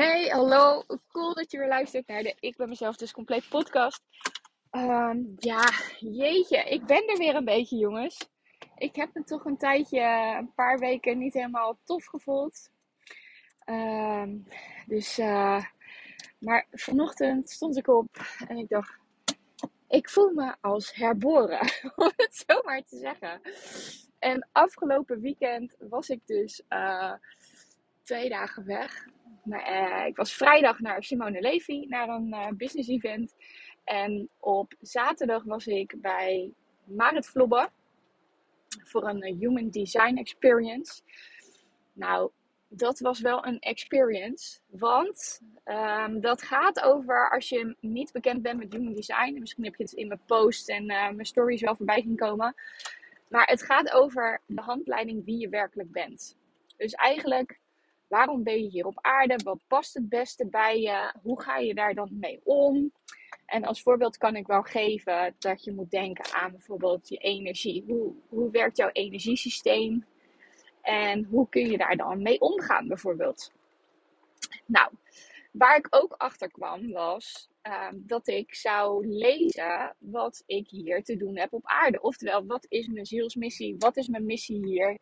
Hey, hallo. Cool dat je weer luistert naar de Ik ben mezelf dus compleet podcast. Ehm, ja, jeetje. Ik ben er weer een beetje, jongens. Ik heb me toch een tijdje, een paar weken niet helemaal tof gevoeld. Ehm, dus, uh, maar vanochtend stond ik op en ik dacht, ik voel me als herboren, om het zo maar te zeggen. En afgelopen weekend was ik dus uh, twee dagen weg. Uh, ik was vrijdag naar Simone Levy, naar een uh, business event. En op zaterdag was ik bij Marit Vlobbe voor een Human Design Experience. Nou, dat was wel een experience. Want um, dat gaat over als je niet bekend bent met Human Design. Misschien heb je het in mijn post en uh, mijn stories wel voorbij zien komen. Maar het gaat over de handleiding wie je werkelijk bent. Dus eigenlijk, waarom ben je hier op aarde? Wat past het beste bij je? Hoe ga je daar dan mee om? En als voorbeeld kan ik wel geven dat je moet denken aan bijvoorbeeld je energie. Hoe, hoe werkt jouw energiesysteem? En hoe kun je daar dan mee omgaan, bijvoorbeeld? Nou, waar ik ook achter kwam was uh, dat ik zou lezen wat ik hier te doen heb op aarde. Oftewel, wat is mijn zielsmissie? Wat is mijn missie hier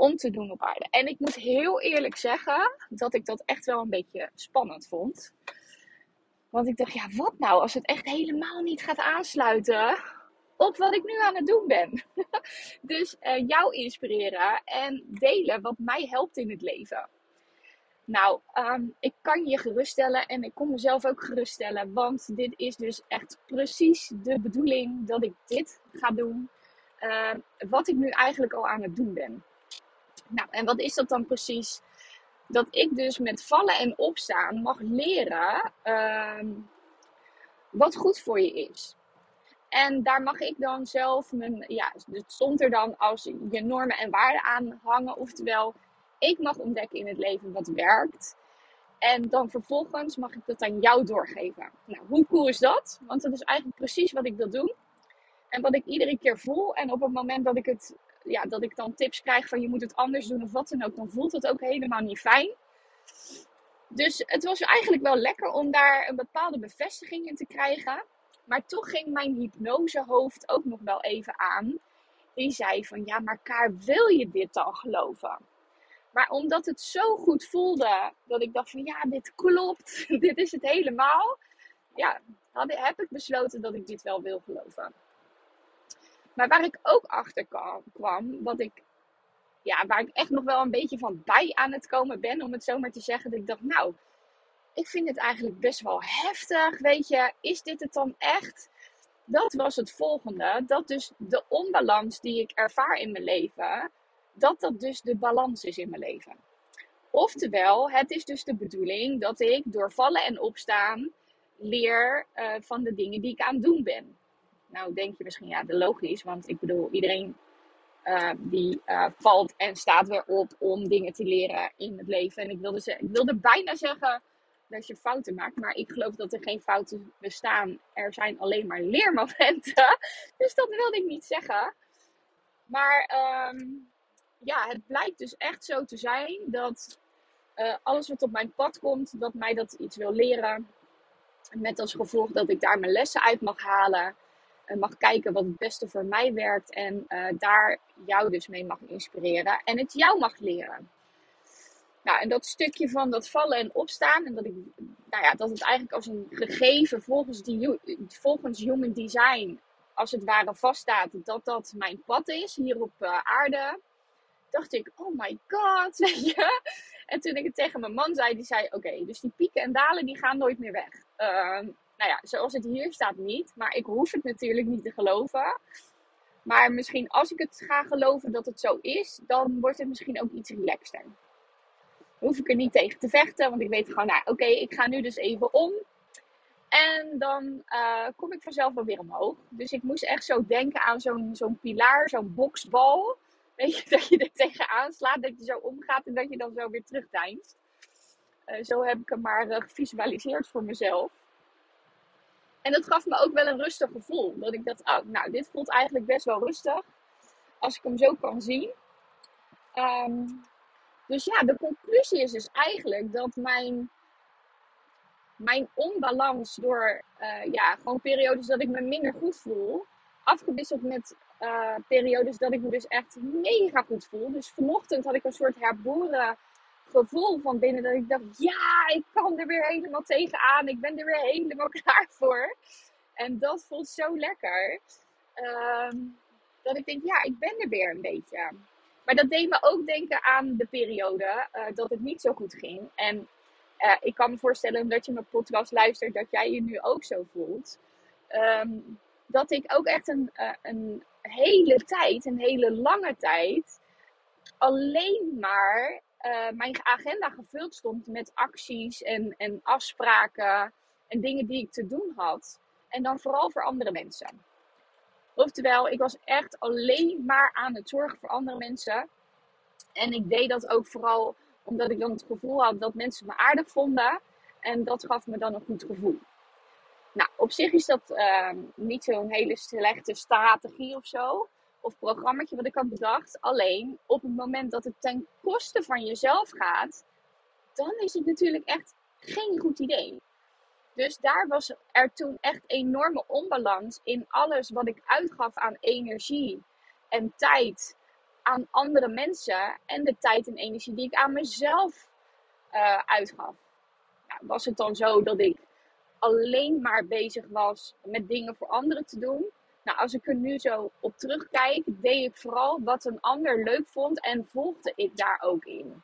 om te doen op aarde? En ik moet heel eerlijk zeggen dat ik dat echt wel een beetje spannend vond. Want ik dacht, ja, wat nou als het echt helemaal niet gaat aansluiten op wat ik nu aan het doen ben. dus uh, jou inspireren en delen wat mij helpt in het leven. Nou, um, ik kan je geruststellen en ik kon mezelf ook geruststellen, want dit is dus echt precies de bedoeling dat ik dit ga doen. Uh, wat ik nu eigenlijk al aan het doen ben. Nou, en wat is dat dan precies? Dat ik dus met vallen en opstaan mag leren uh, wat goed voor je is. En daar mag ik dan zelf mijn, ja, het stond er dan als je normen en waarden aan hangen. Oftewel, ik mag ontdekken in het leven wat werkt. En dan vervolgens mag ik dat aan jou doorgeven. Nou, hoe cool is dat? Want dat is eigenlijk precies wat ik wil doen. En wat ik iedere keer voel. En op het moment dat ik het, ja, dat ik dan tips krijg van je moet het anders doen of wat dan ook, dan voelt het ook helemaal niet fijn. Dus het was eigenlijk wel lekker om daar een bepaalde bevestiging in te krijgen. Maar toch ging mijn hypnosehoofd ook nog wel even aan. Die zei van ja, maar Kaar, wil je dit dan geloven? Maar omdat het zo goed voelde, dat ik dacht van ja, dit klopt, dit is het helemaal. Ja, heb ik besloten dat ik dit wel wil geloven. Maar waar ik ook achter kwam, wat ik, ja, waar ik echt nog wel een beetje van bij aan het komen ben, om het zo maar te zeggen. Dat ik dacht, nou, ik vind het eigenlijk best wel heftig. Weet je, is dit het dan echt? Dat was het volgende. Dat dus de onbalans die ik ervaar in mijn leven, dat dat dus de balans is in mijn leven. Oftewel, het is dus de bedoeling dat ik door vallen en opstaan leer uh, van de dingen die ik aan het doen ben. Nou, denk je misschien, ja, de logisch, want ik bedoel, iedereen uh, die uh, valt en staat weer op om dingen te leren in het leven. En ik wilde, ze, ik wilde bijna zeggen, dat je fouten maakt. Maar ik geloof dat er geen fouten bestaan. Er zijn alleen maar leermomenten. Dus dat wilde ik niet zeggen. Maar um, ja, het blijkt dus echt zo te zijn dat uh, alles wat op mijn pad komt, dat mij dat iets wil leren. Met als gevolg dat ik daar mijn lessen uit mag halen. En mag kijken wat het beste voor mij werkt. En uh, daar jou dus mee mag inspireren. En het jou mag leren. Nou, en dat stukje van dat vallen en opstaan. En dat ik, nou ja, dat het eigenlijk als een gegeven volgens, die, volgens human design, als het ware vaststaat, dat dat mijn pad is hier op uh, aarde. Dacht ik, oh my god, weet je. En toen ik het tegen mijn man zei, die zei, oké, dus die pieken en dalen, die gaan nooit meer weg. Uh, nou ja, zoals het hier staat niet. Maar ik hoef het natuurlijk niet te geloven. Maar misschien als ik het ga geloven dat het zo is, dan wordt het misschien ook iets relaxter. Hoef ik er niet tegen te vechten, want ik weet gewoon, nou oké, ik ga nu dus even om. En dan uh, kom ik vanzelf wel weer omhoog. Dus ik moest echt zo denken aan zo'n pilaar, zo'n boksbal. Weet je, dat je er tegenaan slaat, dat je zo omgaat en dat je dan zo weer terugdeinst. Uh, zo heb ik hem maar uh, gevisualiseerd voor mezelf. En dat gaf me ook wel een rustig gevoel. Dat ik dacht, oh, nou, dit voelt eigenlijk best wel rustig. Als ik hem zo kan zien. Um, dus ja, de conclusie is dus eigenlijk dat mijn mijn onbalans door uh, ja, gewoon periodes dat ik me minder goed voel, afgewisseld met uh, periodes dat ik me dus echt mega goed voel. Dus vanochtend had ik een soort herboren gevoel van binnen dat ik dacht, ja, ik kan er weer helemaal tegenaan. Ik ben er weer helemaal klaar voor. En dat voelt zo lekker. Uh, dat ik denk, ja, ik ben er weer een beetje. Maar dat deed me ook denken aan de periode uh, dat het niet zo goed ging. En uh, ik kan me voorstellen dat je mijn podcast luistert, dat jij je nu ook zo voelt. Um, dat ik ook echt een, uh, een hele tijd, een hele lange tijd, alleen maar uh, mijn agenda gevuld stond met acties en, en afspraken en dingen die ik te doen had. En dan vooral voor andere mensen. Oftewel, ik was echt alleen maar aan het zorgen voor andere mensen. En ik deed dat ook vooral omdat ik dan het gevoel had dat mensen me aardig vonden. En dat gaf me dan een goed gevoel. Nou, op zich is dat uh, niet zo'n hele slechte strategie of zo. Of programmaatje wat ik had bedacht. Alleen op het moment dat het ten koste van jezelf gaat, dan is het natuurlijk echt geen goed idee. Dus daar was er toen echt enorme onbalans in alles wat ik uitgaf aan energie en tijd aan andere mensen en de tijd en energie die ik aan mezelf uh, uitgaf. Nou, was het dan zo dat ik alleen maar bezig was met dingen voor anderen te doen? Nou, als ik er nu zo op terugkijk, deed ik vooral wat een ander leuk vond en volgde ik daar ook in.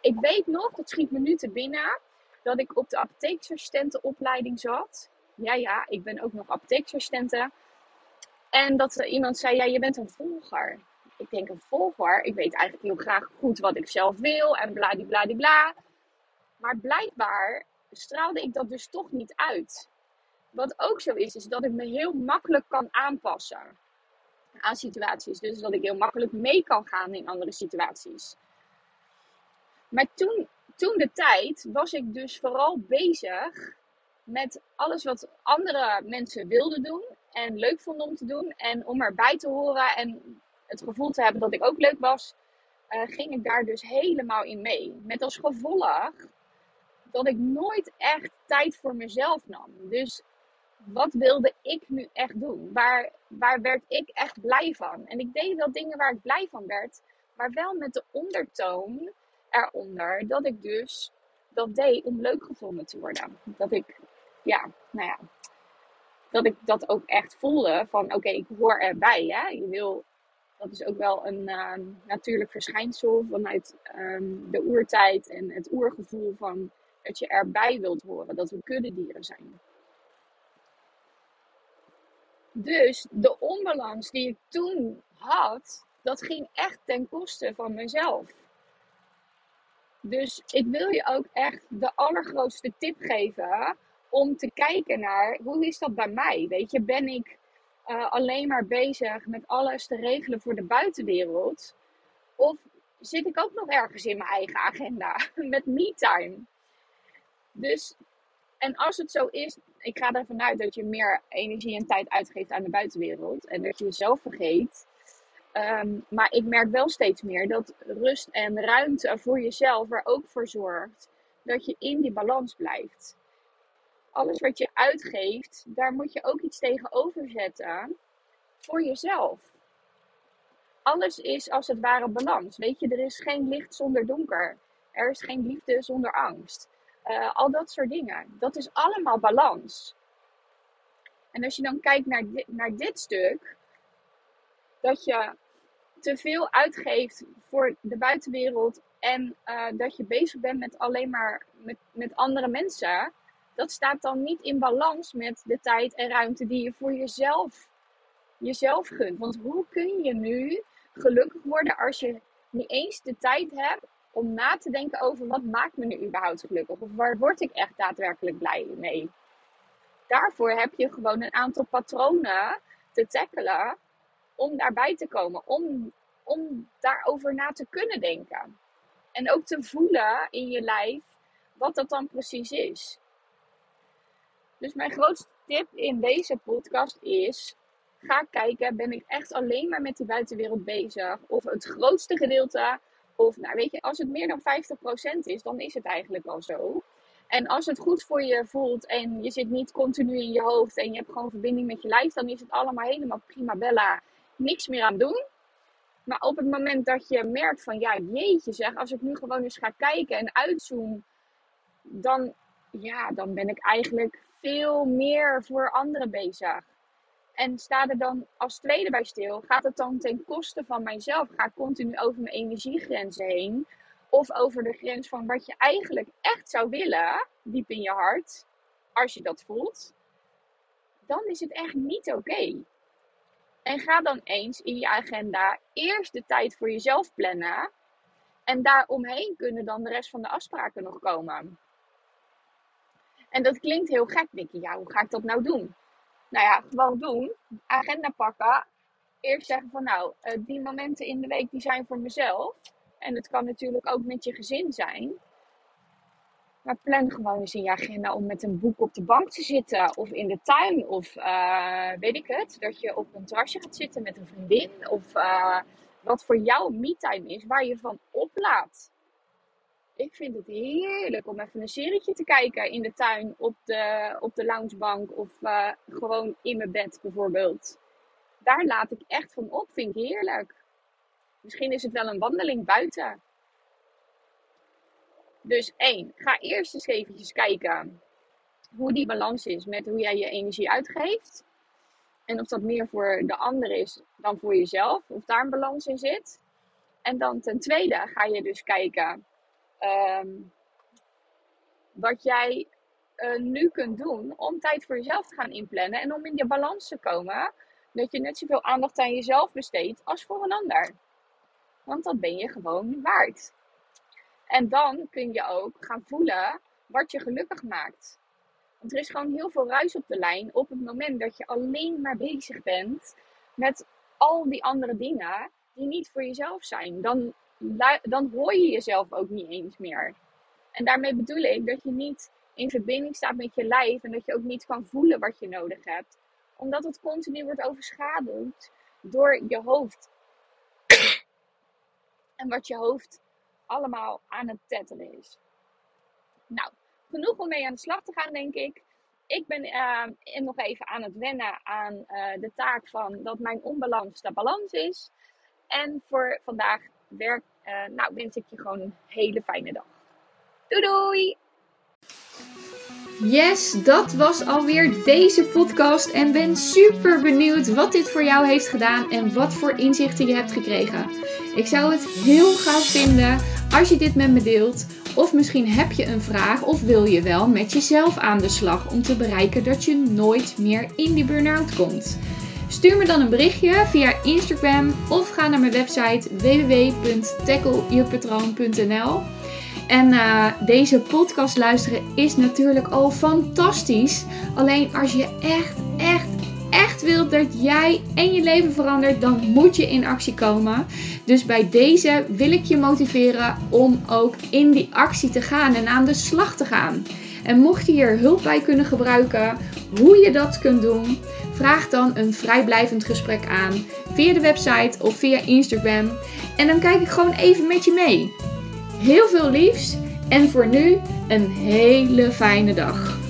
Ik weet nog, dat schiet me nu te binnen, dat ik op de apotheeksassistentenopleiding zat. Ja, ja, ik ben ook nog apotheeksassistente. En dat iemand zei, ja, je bent een volger ik denk een volger. Ik weet eigenlijk heel graag goed wat ik zelf wil en bladibladibla. Maar blijkbaar straalde ik dat dus toch niet uit. Wat ook zo is, is dat ik me heel makkelijk kan aanpassen aan situaties. Dus dat ik heel makkelijk mee kan gaan in andere situaties. Maar toen, toen de tijd was ik dus vooral bezig met alles wat andere mensen wilden doen en leuk vonden om te doen en om erbij te horen en het gevoel te hebben dat ik ook leuk was, uh, ging ik daar dus helemaal in mee. Met als gevolg dat ik nooit echt tijd voor mezelf nam. Dus wat wilde ik nu echt doen? Waar, waar werd ik echt blij van? En ik deed wel dingen waar ik blij van werd, maar wel met de ondertoon eronder dat ik dus dat deed om leuk gevonden te worden. Dat ik, ja, nou ja, dat ik dat ook echt voelde van oké, ik hoor erbij. Hè? Je wil dat is ook wel een uh, natuurlijk verschijnsel vanuit um, de oertijd en het oergevoel van dat je erbij wilt horen, dat we kuddedieren zijn. Dus de onbalans die ik toen had, dat ging echt ten koste van mezelf. Dus ik wil je ook echt de allergrootste tip geven om te kijken naar hoe is dat bij mij? Weet je, ben ik uh, alleen maar bezig met alles te regelen voor de buitenwereld? Of zit ik ook nog ergens in mijn eigen agenda met me-time? Dus, en als het zo is, ik ga ervan uit dat je meer energie en tijd uitgeeft aan de buitenwereld en dat je jezelf vergeet. Um, maar ik merk wel steeds meer dat rust en ruimte voor jezelf er ook voor zorgt dat je in die balans blijft alles wat je uitgeeft, daar moet je ook iets tegenover zetten voor jezelf. Alles is als het ware balans. Weet je, er is geen licht zonder donker. Er is geen liefde zonder angst. Uh, al dat soort dingen. Dat is allemaal balans. En als je dan kijkt naar naar dit stuk, dat je te veel uitgeeft voor de buitenwereld en uh, dat je bezig bent met alleen maar met, met andere mensen, dat staat dan niet in balans met de tijd en ruimte die je voor jezelf jezelf gunt. Want hoe kun je nu gelukkig worden als je niet eens de tijd hebt om na te denken over wat maakt me nu überhaupt gelukkig? Of waar word ik echt daadwerkelijk blij mee? Daarvoor heb je gewoon een aantal patronen te tackelen om daarbij te komen. Om, om daarover na te kunnen denken. En ook te voelen in je lijf wat dat dan precies is. Dus mijn grootste tip in deze podcast is: ga kijken, ben ik echt alleen maar met die buitenwereld bezig? Of het grootste gedeelte, nou weet je, als het meer dan 50% is, dan is het eigenlijk al zo. En als het goed voor je voelt en je zit niet continu in je hoofd en je hebt gewoon verbinding met je lijf, dan is het allemaal helemaal prima bella. Niks meer aan doen. Maar op het moment dat je merkt van ja, jeetje zeg, als ik nu gewoon eens ga kijken en uitzoom, dan, ja, dan ben ik eigenlijk veel meer voor anderen bezig. En sta er dan als tweede bij stil, gaat het dan ten koste van mijzelf? Ga ik continu over mijn energiegrenzen heen? Of over de grens van wat je eigenlijk echt zou willen, diep in je hart, als je dat voelt, dan is het echt niet oké. En ga dan eens in je agenda eerst de tijd voor jezelf plannen. En daaromheen kunnen dan de rest van de afspraken nog komen. En dat klinkt heel gek, je. Ja, hoe ga ik dat nou doen? Nou ja, gewoon doen. Agenda pakken. Eerst zeggen van nou, eh, die momenten in de week die zijn voor mezelf. En het kan natuurlijk ook met je gezin zijn. Maar plan gewoon eens in je agenda om met een boek op de bank te zitten. Of in de tuin. Of uh, weet ik het. Dat je op een terrasje gaat zitten met een vriendin. Of uh, wat voor jou me-time is. Waar je van oplaat. Ik vind het heerlijk om even een serietje te kijken in de tuin. Op de, op de loungebank. Of uh, gewoon in mijn bed bijvoorbeeld. Daar laat ik echt van op. Vind ik heerlijk. Misschien is het wel een wandeling buiten. Dus één, ga eerst eens eventjes kijken hoe die balans is met hoe jij je energie uitgeeft. En of dat meer voor de ander is dan voor jezelf. Of daar een balans in zit. En dan ten tweede ga je dus kijken um, wat jij uh, nu kunt doen om tijd voor jezelf te gaan inplannen. En om in je balans te komen. Dat je net zoveel aandacht aan jezelf besteedt als voor een ander. Want dat ben je gewoon waard. En dan kun je ook gaan voelen wat je gelukkig maakt. Want er is gewoon heel veel ruis op de lijn op het moment dat je alleen maar bezig bent met al die andere dingen die niet voor jezelf zijn. Dan, dan hoor je jezelf ook niet eens meer. En daarmee bedoel ik dat je niet in verbinding staat met je lijf en dat je ook niet kan voelen wat je nodig hebt. Omdat het continu wordt overschaduwd door je hoofd. en wat je hoofd allemaal aan het tetteren is. Nou, genoeg om mee aan de slag te gaan, denk ik. Ik ben uh, nog even aan het wennen aan uh, de taak van dat mijn onbalans de balans is. En voor vandaag werk, uh, nou, wens ik je gewoon een hele fijne dag. Doei doei! Yes, dat was alweer deze podcast en ben super benieuwd wat dit voor jou heeft gedaan en wat voor inzichten je hebt gekregen. Ik zou het heel gaaf vinden als je dit met me deelt. Of misschien heb je een vraag of wil je wel met jezelf aan de slag om te bereiken dat je nooit meer in die burn-out komt. Stuur me dan een berichtje via Instagram of ga naar mijn website www.tacklejepatroon.nl. En uh, deze podcast luisteren is natuurlijk al fantastisch. Alleen als je echt, echt, echt wilt dat jij en je leven verandert, dan moet je in actie komen. Dus bij deze wil ik je motiveren om ook in die actie te gaan en aan de slag te gaan. En mocht je hier hulp bij kunnen gebruiken, hoe je dat kunt doen, vraag dan een vrijblijvend gesprek aan via de website of via Instagram. En dan kijk ik gewoon even met je mee. Heel veel liefs en voor nu een hele fijne dag.